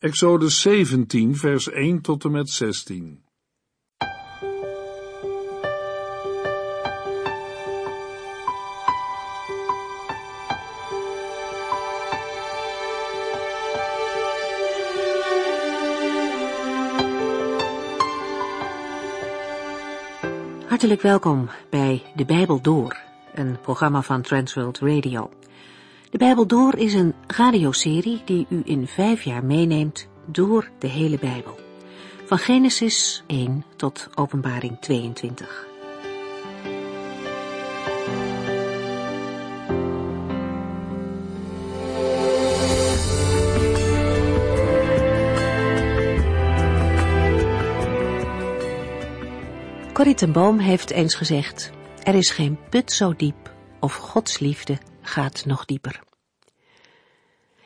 Exodus 17, vers 1 tot en met 16. Hartelijk welkom bij De Bijbel Door, een programma van Transworld Radio. De Bijbel Door is een radioserie die u in vijf jaar meeneemt door de hele Bijbel. Van Genesis 1 tot Openbaring 22. Corrie ten Boom heeft eens gezegd, er is geen put zo diep of Gods liefde gaat nog dieper.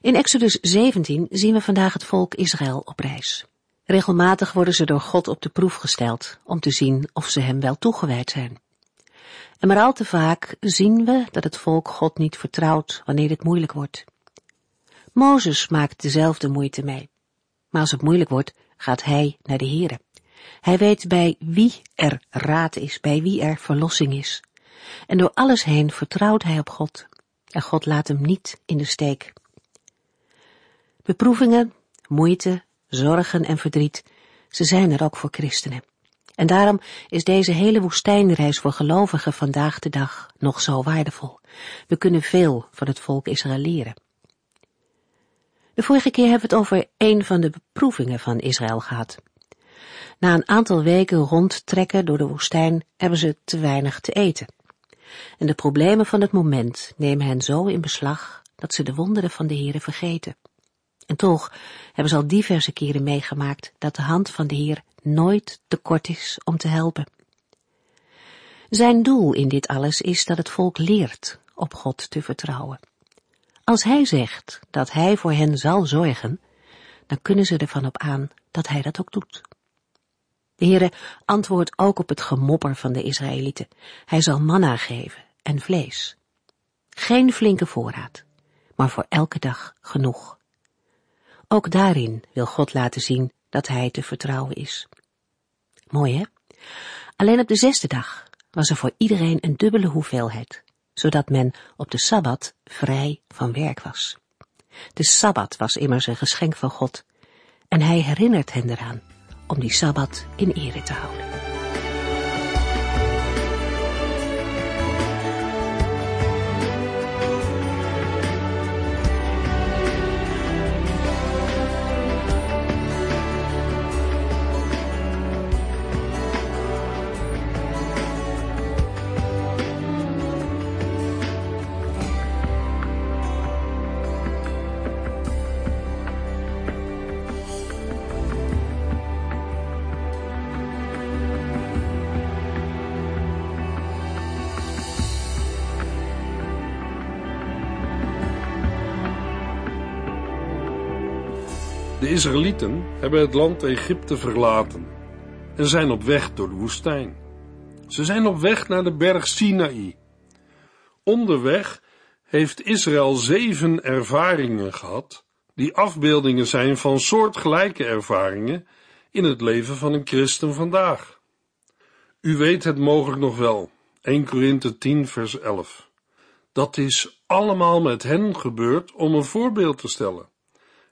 In Exodus 17 zien we vandaag het volk Israël op reis. Regelmatig worden ze door God op de proef gesteld om te zien of ze hem wel toegewijd zijn. En maar al te vaak zien we dat het volk God niet vertrouwt wanneer het moeilijk wordt. Mozes maakt dezelfde moeite mee. Maar als het moeilijk wordt, gaat hij naar de Here. Hij weet bij wie er raad is, bij wie er verlossing is. En door alles heen vertrouwt hij op God. En God laat hem niet in de steek. Beproevingen, moeite, zorgen en verdriet, ze zijn er ook voor christenen. En daarom is deze hele woestijnreis voor gelovigen vandaag de dag nog zo waardevol. We kunnen veel van het volk Israël leren. De vorige keer hebben we het over een van de beproevingen van Israël gehad. Na een aantal weken rondtrekken door de woestijn hebben ze te weinig te eten. En de problemen van het moment nemen hen zo in beslag dat ze de wonderen van de Heere vergeten. En toch hebben ze al diverse keren meegemaakt dat de hand van de Heer nooit te kort is om te helpen. Zijn doel in dit alles is dat het volk leert op God te vertrouwen. Als Hij zegt dat Hij voor hen zal zorgen, dan kunnen ze ervan op aan dat Hij dat ook doet. De Heere antwoordt ook op het gemopper van de Israëlieten. Hij zal manna geven en vlees. Geen flinke voorraad, maar voor elke dag genoeg. Ook daarin wil God laten zien dat hij te vertrouwen is. Mooi hè? Alleen op de zesde dag was er voor iedereen een dubbele hoeveelheid, zodat men op de Sabbat vrij van werk was. De Sabbat was immers een geschenk van God en hij herinnert hen eraan om die Sabbat in ere te houden. Israëlieten hebben het land Egypte verlaten en zijn op weg door de woestijn. Ze zijn op weg naar de berg Sinaï. Onderweg heeft Israël zeven ervaringen gehad, die afbeeldingen zijn van soortgelijke ervaringen in het leven van een christen vandaag. U weet het mogelijk nog wel, 1 Korinthe 10 vers 11. Dat is allemaal met hen gebeurd om een voorbeeld te stellen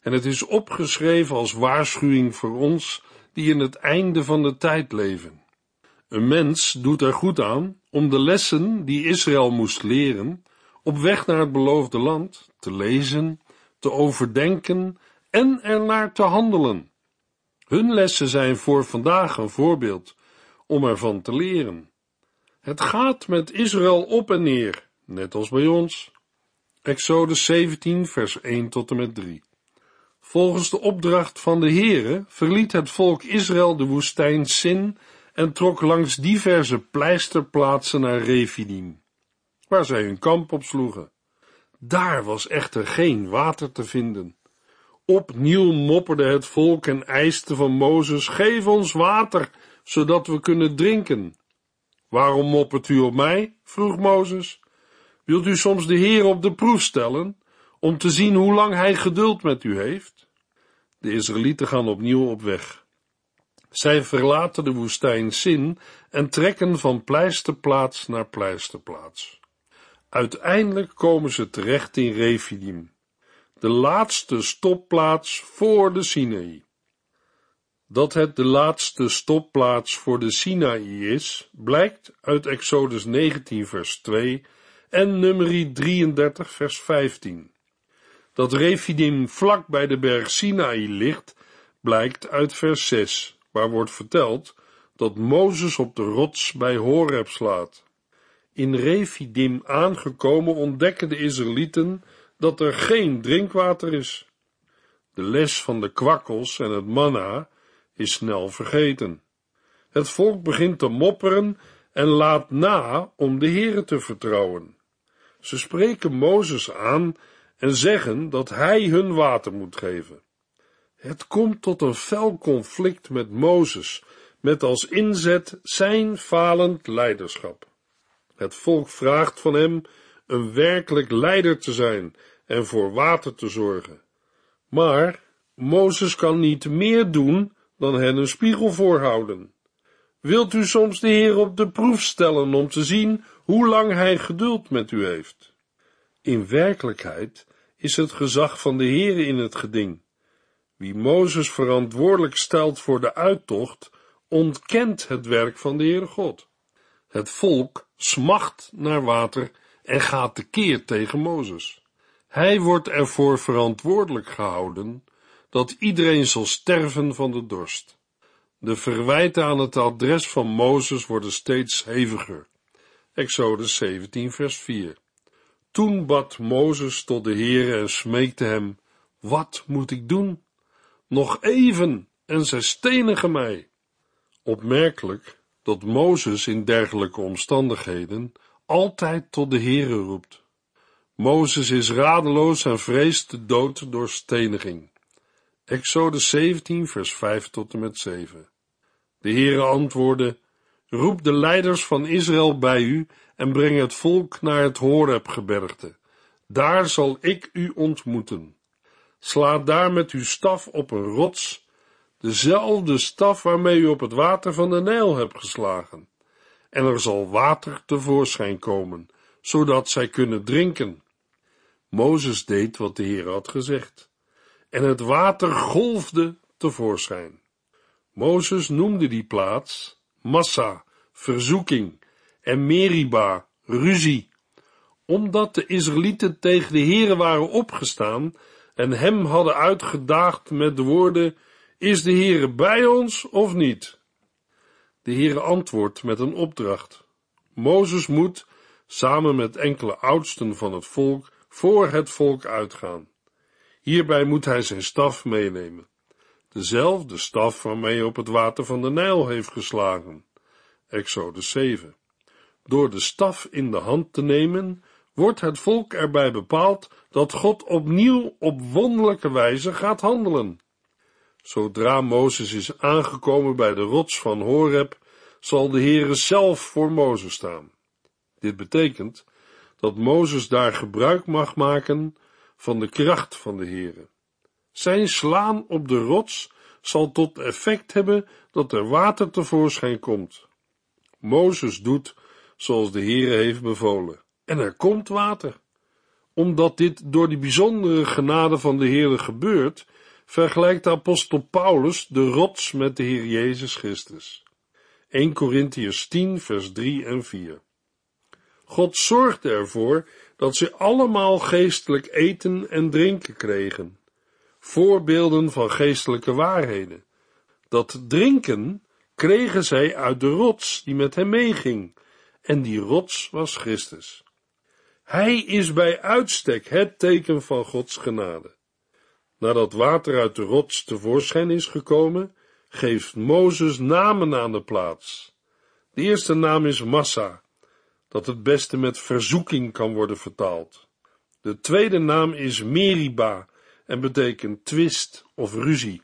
en het is opgeschreven als waarschuwing voor ons die in het einde van de tijd leven. Een mens doet er goed aan om de lessen die Israël moest leren op weg naar het beloofde land te lezen, te overdenken en ernaar te handelen. Hun lessen zijn voor vandaag een voorbeeld om ervan te leren. Het gaat met Israël op en neer, net als bij ons. Exodus 17, vers 1 tot en met 3. Volgens de opdracht van de Heere verliet het volk Israël de woestijn Sin en trok langs diverse pleisterplaatsen naar Refidim, waar zij hun kamp opsloegen. Daar was echter geen water te vinden. Opnieuw mopperde het volk en eiste van Mozes, geef ons water, zodat we kunnen drinken. Waarom moppert u op mij? vroeg Mozes. Wilt u soms de Heer op de proef stellen? Om te zien hoe lang hij geduld met u heeft? De Israëlieten gaan opnieuw op weg. Zij verlaten de woestijn Sin en trekken van pleisterplaats naar pleisterplaats. Uiteindelijk komen ze terecht in Refidim, de laatste stopplaats voor de Sinaï. Dat het de laatste stopplaats voor de Sinaï is, blijkt uit Exodus 19 vers 2 en nummerie 33 vers 15. Dat Refidim vlak bij de berg Sinaï ligt, blijkt uit vers 6, waar wordt verteld dat Mozes op de rots bij Horeb slaat. In Refidim aangekomen ontdekken de Israëlieten dat er geen drinkwater is. De les van de kwakkels en het manna is snel vergeten. Het volk begint te mopperen en laat na om de Heere te vertrouwen. Ze spreken Mozes aan en zeggen dat hij hun water moet geven. Het komt tot een fel conflict met Mozes, met als inzet zijn falend leiderschap. Het volk vraagt van hem een werkelijk leider te zijn en voor water te zorgen. Maar Mozes kan niet meer doen dan hen een spiegel voorhouden. Wilt u soms de Heer op de proef stellen om te zien hoe lang hij geduld met u heeft? In werkelijkheid is het gezag van de Heer in het geding. Wie Mozes verantwoordelijk stelt voor de uittocht, ontkent het werk van de Heere God. Het volk smacht naar water en gaat tekeer tegen Mozes. Hij wordt ervoor verantwoordelijk gehouden dat iedereen zal sterven van de dorst. De verwijten aan het adres van Mozes worden steeds heviger. Exodus 17 vers 4 Toen bad Mozes tot de Heere en smeekte hem, wat moet ik doen? Nog even, en zij stenigen mij. Opmerkelijk dat Mozes in dergelijke omstandigheden altijd tot de Heere roept. Mozes is radeloos en vreest de dood door steniging. Exodus 17, vers 5 tot en met 7. De Heere antwoordde, roep de leiders van Israël bij u en breng het volk naar het Horebgebergte. Daar zal ik u ontmoeten. Sla daar met uw staf op een rots, dezelfde staf waarmee u op het water van de Nijl hebt geslagen. En er zal water tevoorschijn komen, zodat zij kunnen drinken. Mozes deed wat de Heer had gezegd en het water golfde tevoorschijn. Mozes noemde die plaats Massa, verzoeking, en Meriba, ruzie, omdat de Israëlieten tegen de Heere waren opgestaan en hem hadden uitgedaagd met de woorden, is de Heere bij ons of niet? De Heere antwoordt met een opdracht. Mozes moet, samen met enkele oudsten van het volk, voor het volk uitgaan. Hierbij moet hij zijn staf meenemen. Dezelfde staf waarmee hij op het water van de Nijl heeft geslagen. Exodus 7. Door de staf in de hand te nemen, wordt het volk erbij bepaald dat God opnieuw op wonderlijke wijze gaat handelen. Zodra Mozes is aangekomen bij de rots van Horeb, zal de Heere zelf voor Mozes staan. Dit betekent dat Mozes daar gebruik mag maken van de kracht van de Heere. Zijn slaan op de rots zal tot effect hebben dat er water tevoorschijn komt. Mozes doet zoals de Heere heeft bevolen, en er komt water. Omdat dit door die bijzondere genade van de Heere gebeurt, vergelijkt de apostel Paulus de rots met de Heer Jezus Christus. 1 Corinthians 10 vers 3 en 4 God zorgde ervoor dat ze allemaal geestelijk eten en drinken kregen. Voorbeelden van geestelijke waarheden. Dat drinken kregen zij uit de rots die met hem meeging, en die rots was Christus. Hij is bij uitstek het teken van Gods genade. Nadat water uit de rots tevoorschijn is gekomen, geeft Mozes namen aan de plaats. De eerste naam is Massa, dat het beste met verzoeking kan worden vertaald. De tweede naam is Meriba en betekent twist of ruzie.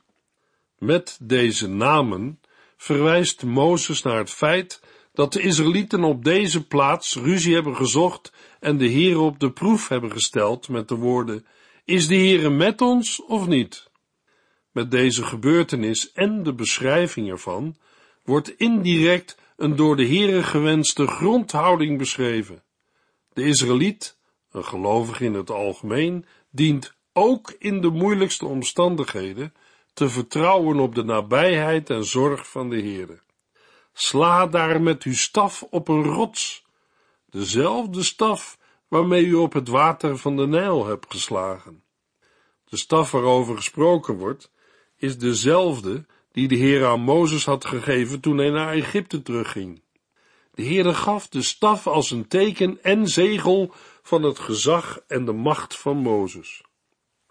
Met deze namen verwijst Mozes naar het feit dat de Israëlieten op deze plaats ruzie hebben gezocht en de Heere op de proef hebben gesteld met de woorden: Is de Heere met ons of niet? Met deze gebeurtenis en de beschrijving ervan wordt indirect een door de Heere gewenste grondhouding beschreven. De Israëliet, een gelovige in het algemeen, dient ook in de moeilijkste omstandigheden te vertrouwen op de nabijheid en zorg van de Heere. Sla daar met uw staf op een rots, dezelfde staf waarmee u op het water van de Nijl hebt geslagen. De staf waarover gesproken wordt, is dezelfde die de Heer aan Mozes had gegeven toen hij naar Egypte terugging. De Heere gaf de staf als een teken en zegel van het gezag en de macht van Mozes.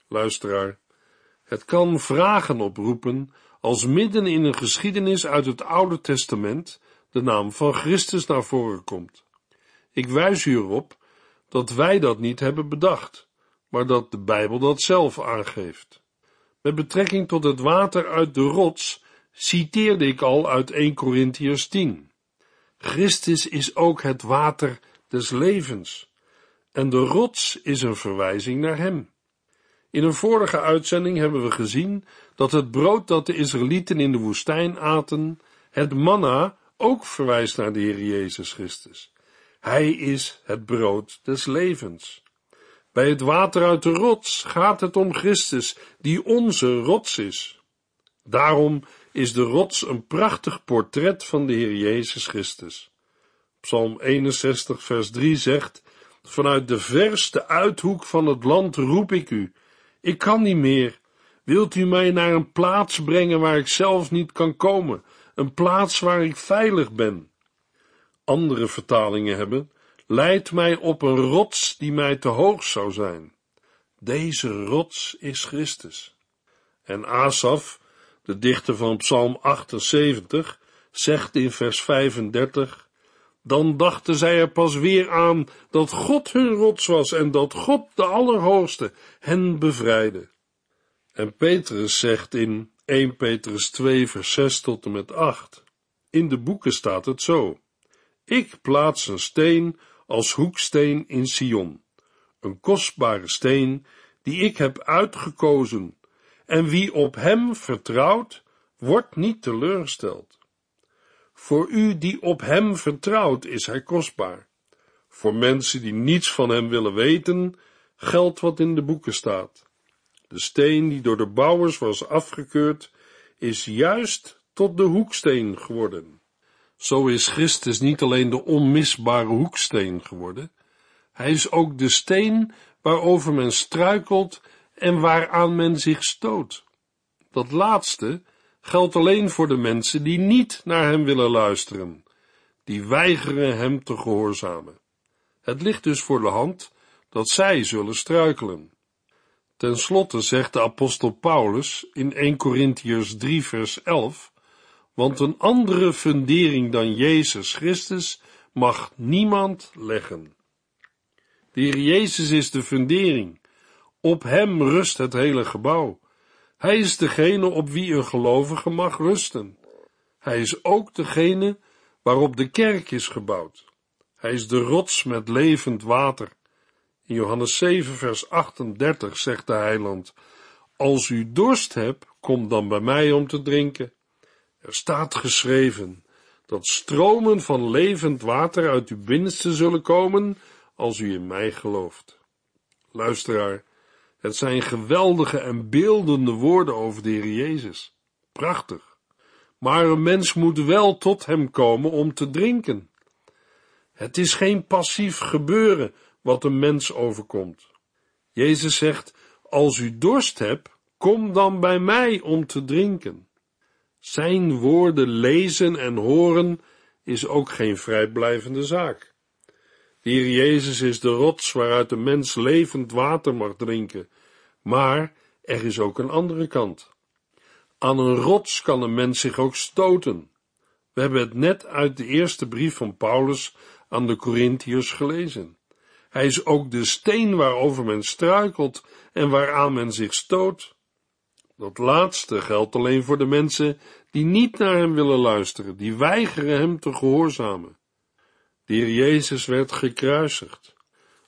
Luisteraar, het kan vragen oproepen als midden in een geschiedenis uit het Oude Testament de naam van Christus naar voren komt. Ik wijs u erop dat wij dat niet hebben bedacht, maar dat de Bijbel dat zelf aangeeft. Met betrekking tot het water uit de rots citeerde ik al uit 1 Corinthiërs 10. Christus is ook het water des levens, en de rots is een verwijzing naar hem. In een vorige uitzending hebben we gezien dat het brood dat de Israëlieten in de woestijn aten, het manna, ook verwijst naar de Heer Jezus Christus. Hij is het brood des levens. Bij het water uit de rots gaat het om Christus, die onze rots is. Daarom is de rots een prachtig portret van de Heer Jezus Christus. Psalm 61, vers 3 zegt: Vanuit de verste uithoek van het land roep ik u. Ik kan niet meer. Wilt u mij naar een plaats brengen waar ik zelf niet kan komen, een plaats waar ik veilig ben? Andere vertalingen hebben: Leid mij op een rots die mij te hoog zou zijn. Deze rots is Christus. En Asaf, de dichter van Psalm 78, zegt in vers 35: Dan dachten zij er pas weer aan dat God hun rots was en dat God de Allerhoogste hen bevrijdde. En Petrus zegt in 1 Petrus 2, vers 6 tot en met 8: In de boeken staat het zo: Ik plaats een steen als hoeksteen in Sion, een kostbare steen die ik heb uitgekozen, en wie op hem vertrouwt, wordt niet teleurgesteld. Voor u die op hem vertrouwt, is hij kostbaar. Voor mensen die niets van hem willen weten, geldt wat in de boeken staat. De steen die door de bouwers was afgekeurd, is juist tot de hoeksteen geworden. Zo is Christus niet alleen de onmisbare hoeksteen geworden, hij is ook de steen waarover men struikelt en waaraan men zich stoot. Dat laatste geldt alleen voor de mensen die niet naar hem willen luisteren, die weigeren hem te gehoorzamen. Het ligt dus voor de hand dat zij zullen struikelen. Ten slotte zegt de apostel Paulus in 1 Corinthiërs 3 vers 11 want een andere fundering dan Jezus Christus mag niemand leggen. De Heer Jezus is de fundering. Op hem rust het hele gebouw. Hij is degene op wie een gelovige mag rusten. Hij is ook degene waarop de kerk is gebouwd. Hij is de rots met levend water. In Johannes 7, vers 38 zegt de heiland: Als u dorst hebt, kom dan bij mij om te drinken. Er staat geschreven dat stromen van levend water uit uw binnenste zullen komen als u in mij gelooft. Luisteraar, het zijn geweldige en beeldende woorden over de Heer Jezus. Prachtig. Maar een mens moet wel tot hem komen om te drinken. Het is geen passief gebeuren wat een mens overkomt. Jezus zegt, als u dorst hebt, kom dan bij mij om te drinken. Zijn woorden lezen en horen is ook geen vrijblijvende zaak. De Heer Jezus is de rots waaruit de mens levend water mag drinken, maar er is ook een andere kant. Aan een rots kan een mens zich ook stoten. We hebben het net uit de eerste brief van Paulus aan de Corinthiërs gelezen. Hij is ook de steen waarover men struikelt en waaraan men zich stoot. Dat laatste geldt alleen voor de mensen die niet naar hem willen luisteren, die weigeren hem te gehoorzamen. De Heer Jezus werd gekruisigd.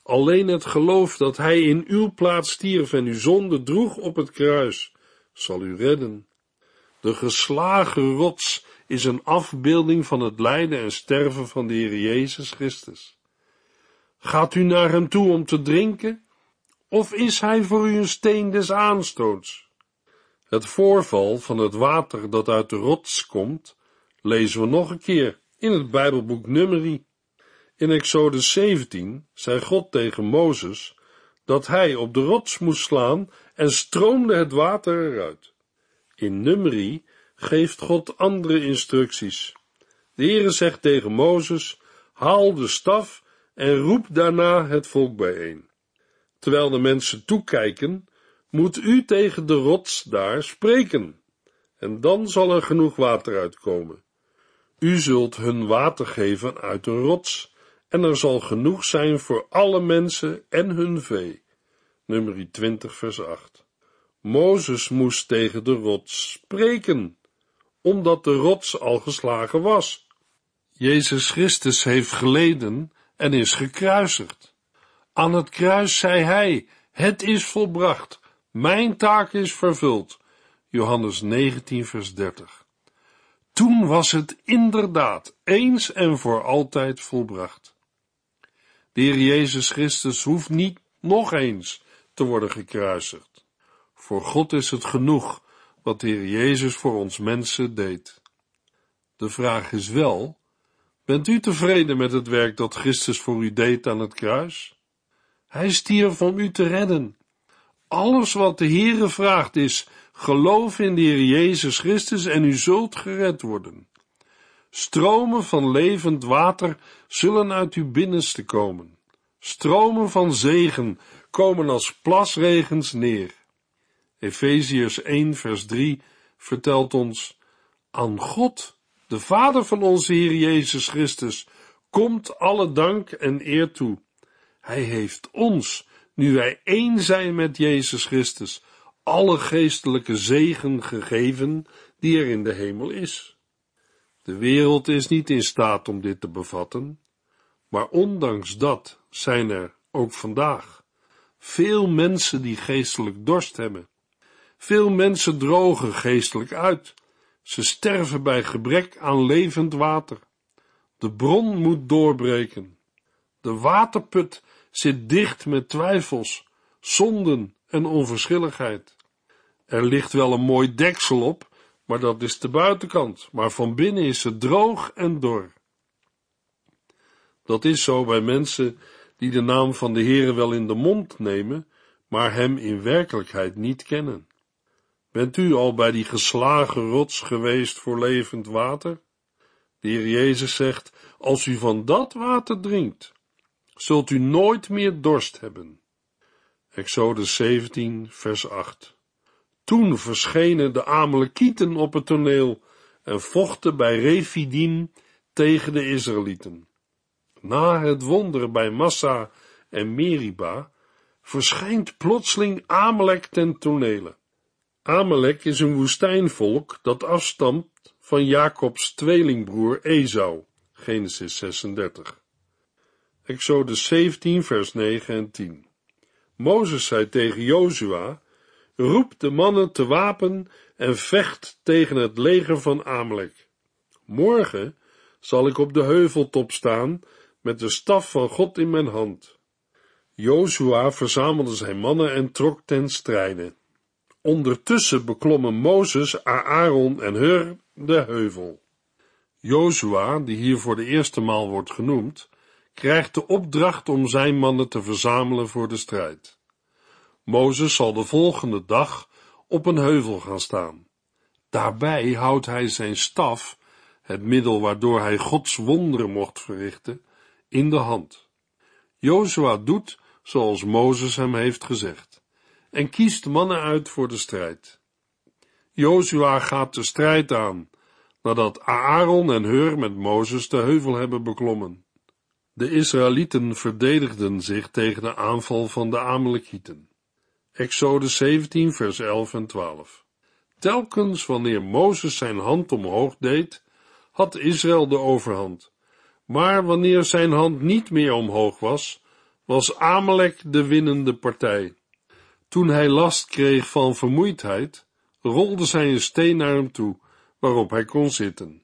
Alleen het geloof dat hij in uw plaats stierf en uw zonde droeg op het kruis, zal u redden. De geslagen rots is een afbeelding van het lijden en sterven van de Heer Jezus Christus. Gaat u naar hem toe om te drinken? Of is hij voor u een steen des aanstoots? Het voorval van het water dat uit de rots komt, lezen we nog een keer in het Bijbelboek Numeri. In Exodus 17 zei God tegen Mozes dat hij op de rots moest slaan en stroomde het water eruit. In Numeri geeft God andere instructies. De Heere zegt tegen Mozes, haal de staf en roep daarna het volk bijeen. Terwijl de mensen toekijken, moet u tegen de rots daar spreken, en dan zal er genoeg water uitkomen. U zult hun water geven uit de rots, en er zal genoeg zijn voor alle mensen en hun vee. Nummer 20 vers 8. Mozes moest tegen de rots spreken, omdat de rots al geslagen was. Jezus Christus heeft geleden en is gekruisigd. Aan het kruis zei hij, het is volbracht, mijn taak is vervuld. Johannes 19 vers 30. Toen was het inderdaad eens en voor altijd volbracht. De Heer Jezus Christus hoeft niet nog eens te worden gekruisigd. Voor God is het genoeg wat de Heer Jezus voor ons mensen deed. De vraag is wel, bent u tevreden met het werk dat Christus voor u deed aan het kruis? Hij stierf om u te redden. Alles wat de Heere vraagt is, geloof in de Heer Jezus Christus en u zult gered worden. Stromen van levend water zullen uit uw binnenste komen. Stromen van zegen komen als plasregens neer. Efeziërs 1 vers 3 vertelt ons, aan God, de Vader van onze Heer Jezus Christus, komt alle dank en eer toe. Hij heeft ons, nu wij één zijn met Jezus Christus, alle geestelijke zegen gegeven die er in de hemel is. De wereld is niet in staat om dit te bevatten, maar ondanks dat zijn er ook vandaag veel mensen die geestelijk dorst hebben. Veel mensen drogen geestelijk uit. Ze sterven bij gebrek aan levend water. De bron moet doorbreken. De waterput zit dicht met twijfels, zonden en onverschilligheid. Er ligt wel een mooi deksel op, maar dat is de buitenkant, maar van binnen is het droog en dor. Dat is zo bij mensen die de naam van de Heere wel in de mond nemen, maar hem in werkelijkheid niet kennen. Bent u al bij die geslagen rots geweest voor levend water? De Heer Jezus zegt, als u van dat water drinkt, zult u nooit meer dorst hebben. Exodus 17, vers 8. Toen verschenen de Amalekieten op het toneel en vochten bij Refidim tegen de Israëlieten. Na het wonder bij Massa en Meriba verschijnt plotseling Amalek ten tonele. Amalek is een woestijnvolk dat afstamt van Jacobs tweelingbroer Esau, Genesis 36. Exodus 17, vers 9 en 10. Mozes zei tegen Jozua, roep de mannen te wapen en vecht tegen het leger van Amalek. Morgen zal ik op de heuveltop staan met de staf van God in mijn hand. Jozua verzamelde zijn mannen en trok ten strijde. Ondertussen beklommen Mozes, Aaron en Hur de heuvel. Jozua, die hier voor de eerste maal wordt genoemd, krijgt de opdracht om zijn mannen te verzamelen voor de strijd. Mozes zal de volgende dag op een heuvel gaan staan. Daarbij houdt hij zijn staf, het middel waardoor hij Gods wonderen mocht verrichten, in de hand. Jozua doet zoals Mozes hem heeft gezegd en kiest mannen uit voor de strijd. Jozua gaat de strijd aan, nadat Aaron en Hur met Mozes de heuvel hebben beklommen. De Israëlieten verdedigden zich tegen de aanval van de Amalekieten. Exodus 17 vers 11 en 12. Telkens wanneer Mozes zijn hand omhoog deed, had Israël de overhand. Maar wanneer zijn hand niet meer omhoog was, was Amalek de winnende partij. Toen hij last kreeg van vermoeidheid, rolden zij een steen naar hem toe, waarop hij kon zitten.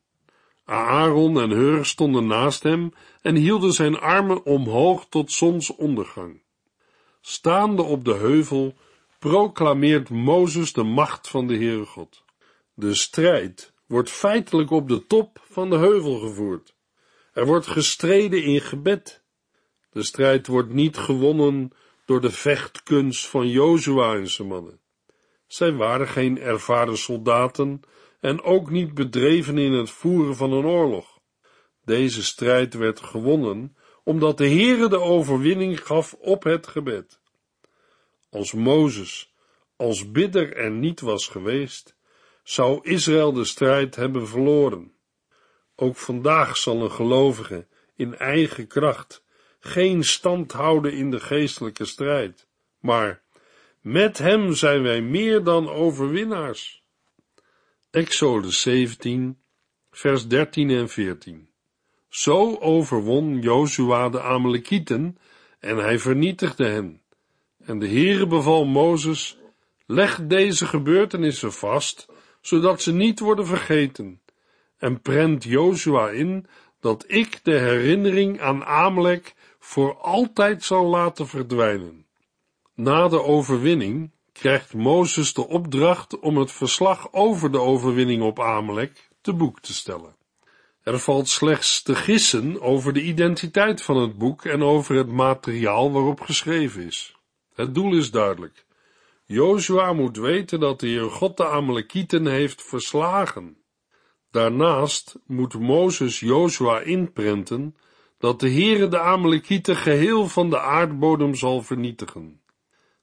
Aaron en Hur stonden naast hem en hielden zijn armen omhoog tot zonsondergang. Staande op de heuvel proclameert Mozes de macht van de Heere God. De strijd wordt feitelijk op de top van de heuvel gevoerd. Er wordt gestreden in gebed. De strijd wordt niet gewonnen door de vechtkunst van Jozua en zijn mannen. Zij waren geen ervaren soldaten en ook niet bedreven in het voeren van een oorlog. Deze strijd werd gewonnen omdat de Heere de overwinning gaf op het gebed. Als Mozes als bidder er niet was geweest, zou Israël de strijd hebben verloren. Ook vandaag zal een gelovige in eigen kracht geen stand houden in de geestelijke strijd, maar met hem zijn wij meer dan overwinnaars. Exodus 17, vers 13 en 14. Zo overwon Jozua de Amalekieten en hij vernietigde hen. En de Heere beval Mozes, leg deze gebeurtenissen vast, zodat ze niet worden vergeten, en prent Jozua in dat ik de herinnering aan Amalek voor altijd zal laten verdwijnen. Na de overwinning krijgt Mozes de opdracht om het verslag over de overwinning op Amalek te boek te stellen. Er valt slechts te gissen over de identiteit van het boek en over het materiaal waarop geschreven is. Het doel is duidelijk. Jozua moet weten dat de Heer God de Amalekieten heeft verslagen. Daarnaast moet Mozes Jozua inprenten dat de Heere de Amalekieten geheel van de aardbodem zal vernietigen.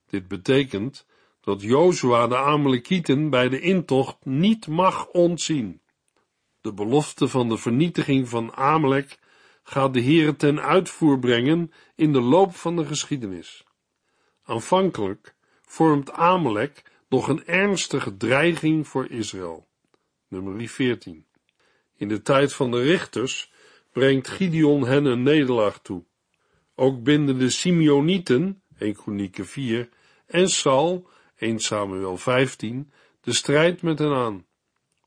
Dit betekent dat Jozua de Amalekieten bij de intocht niet mag ontzien. De belofte van de vernietiging van Amalek gaat de Heere ten uitvoer brengen in de loop van de geschiedenis. Aanvankelijk vormt Amalek nog een ernstige dreiging voor Israël. Nummer 14. In de tijd van de richters brengt Gideon hen een nederlaag toe. Ook binden de Simeonieten, 1 Kronieken 4, en Saul, 1 Samuel 15, de strijd met hen aan.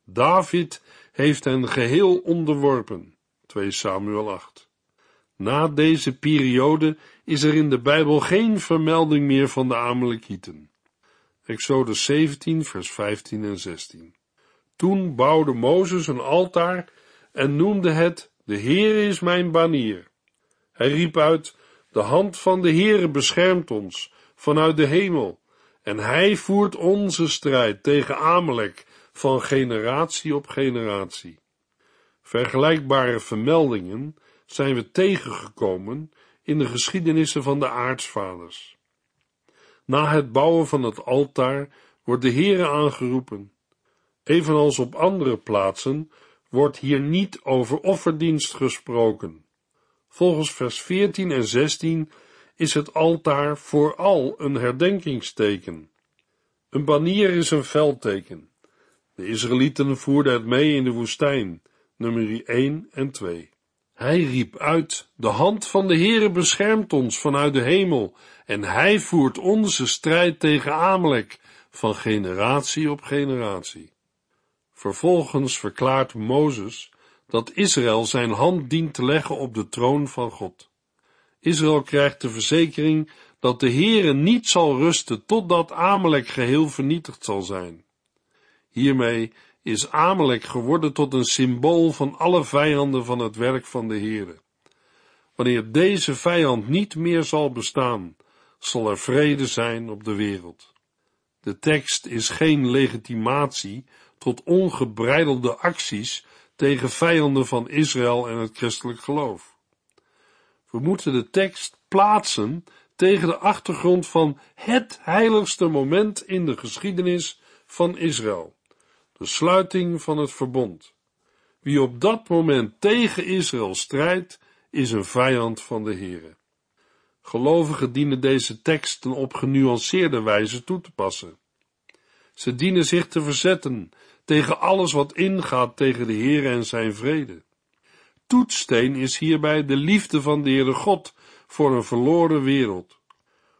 David heeft hen geheel onderworpen, 2 Samuel 8. Na deze periode is er in de Bijbel geen vermelding meer van de Amalekieten. Exodus 17, vers 15 en 16. Toen bouwde Mozes een altaar en noemde het de Heere is mijn banier. Hij riep uit, de hand van de Heere beschermt ons vanuit de hemel, en hij voert onze strijd tegen Amalek van generatie op generatie. Vergelijkbare vermeldingen zijn we tegengekomen in de geschiedenissen van de aartsvaders. Na het bouwen van het altaar wordt de Heere aangeroepen. Evenals op andere plaatsen wordt hier niet over offerdienst gesproken. Volgens vers 14 en 16 is het altaar vooral een herdenkingsteken. Een banier is een veldteken. De Israëlieten voerden het mee in de woestijn, nummer 1 en 2. Hij riep uit, de hand van de Heere beschermt ons vanuit de hemel, en hij voert onze strijd tegen Amalek van generatie op generatie. Vervolgens verklaart Mozes dat Israël zijn hand dient te leggen op de troon van God. Israël krijgt de verzekering dat de Heere niet zal rusten totdat Amalek geheel vernietigd zal zijn. Hiermee is Amalek geworden tot een symbool van alle vijanden van het werk van de Heere. Wanneer deze vijand niet meer zal bestaan, zal er vrede zijn op de wereld. De tekst is geen legitimatie tot ongebreidelde acties tegen vijanden van Israël en het christelijk geloof. We moeten de tekst plaatsen tegen de achtergrond van het heiligste moment in de geschiedenis van Israël, de sluiting van het verbond. Wie op dat moment tegen Israël strijdt, is een vijand van de Heere. Gelovigen dienen deze teksten op genuanceerde wijze toe te passen. Ze dienen zich te verzetten tegen alles wat ingaat tegen de Heer en zijn vrede. Toetsteen is hierbij de liefde van de Heere God voor een verloren wereld.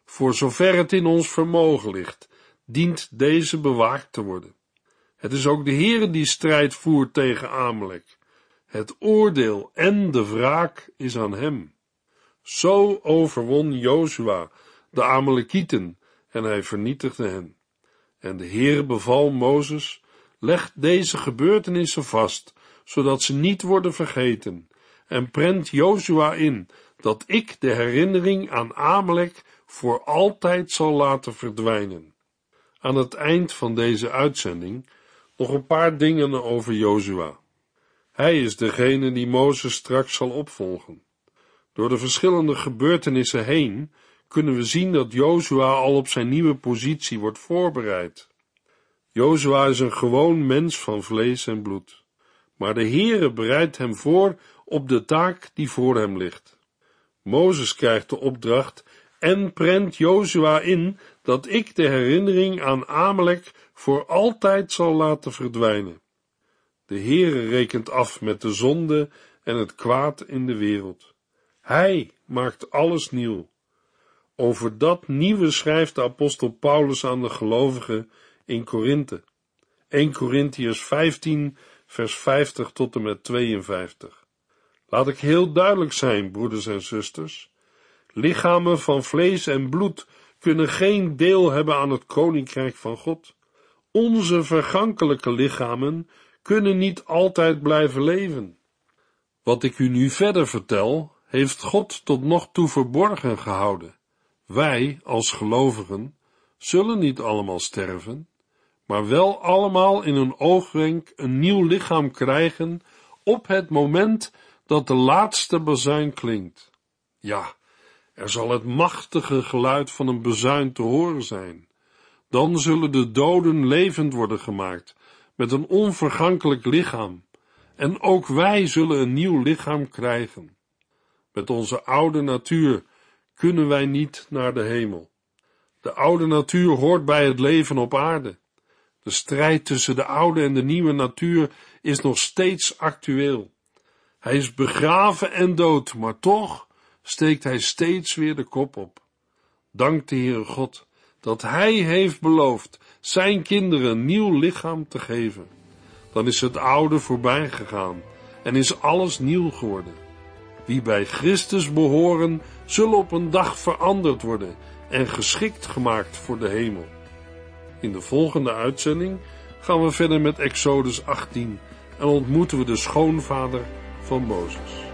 Voor zover het in ons vermogen ligt, dient deze bewaakt te worden. Het is ook de Heere die strijd voert tegen Amalek. Het oordeel en de wraak is aan hem. Zo overwon Jozua de Amalekieten en hij vernietigde hen. En de Heere beval Mozes, leg deze gebeurtenissen vast, zodat ze niet worden vergeten, en prent Jozua in, dat ik de herinnering aan Amalek voor altijd zal laten verdwijnen. Aan het eind van deze uitzending nog een paar dingen over Jozua. Hij is degene die Mozes straks zal opvolgen. Door de verschillende gebeurtenissen heen kunnen we zien dat Jozua al op zijn nieuwe positie wordt voorbereid. Jozua is een gewoon mens van vlees en bloed, maar de Heere bereidt hem voor op de taak die voor hem ligt. Mozes krijgt de opdracht en prent Jozua in dat ik de herinnering aan Amalek voor altijd zal laten verdwijnen. De Heere rekent af met de zonde en het kwaad in de wereld. Hij maakt alles nieuw. Over dat nieuwe schrijft de apostel Paulus aan de gelovigen in Korinthe. 1 Korintiërs 15 vers 50 tot en met 52. Laat ik heel duidelijk zijn, broeders en zusters. Lichamen van vlees en bloed kunnen geen deel hebben aan het koninkrijk van God. Onze vergankelijke lichamen kunnen niet altijd blijven leven. Wat ik u nu verder vertel, heeft God tot nog toe verborgen gehouden. Wij, als gelovigen, zullen niet allemaal sterven, maar wel allemaal in een oogwenk een nieuw lichaam krijgen op het moment dat de laatste bazuin klinkt. Ja, er zal het machtige geluid van een bezuin te horen zijn. Dan zullen de doden levend worden gemaakt, met een onvergankelijk lichaam, en ook wij zullen een nieuw lichaam krijgen. Met onze oude natuur kunnen wij niet naar de hemel. De oude natuur hoort bij het leven op aarde. De strijd tussen de oude en de nieuwe natuur is nog steeds actueel. Hij is begraven en dood, maar toch steekt hij steeds weer de kop op. Dank de Heere God dat Hij heeft beloofd zijn kinderen een nieuw lichaam te geven. Dan is het oude voorbij gegaan en is alles nieuw geworden. Wie bij Christus behoren, zullen op een dag veranderd worden en geschikt gemaakt voor de hemel. In de volgende uitzending gaan we verder met Exodus 18 en ontmoeten we de schoonvader van Mozes.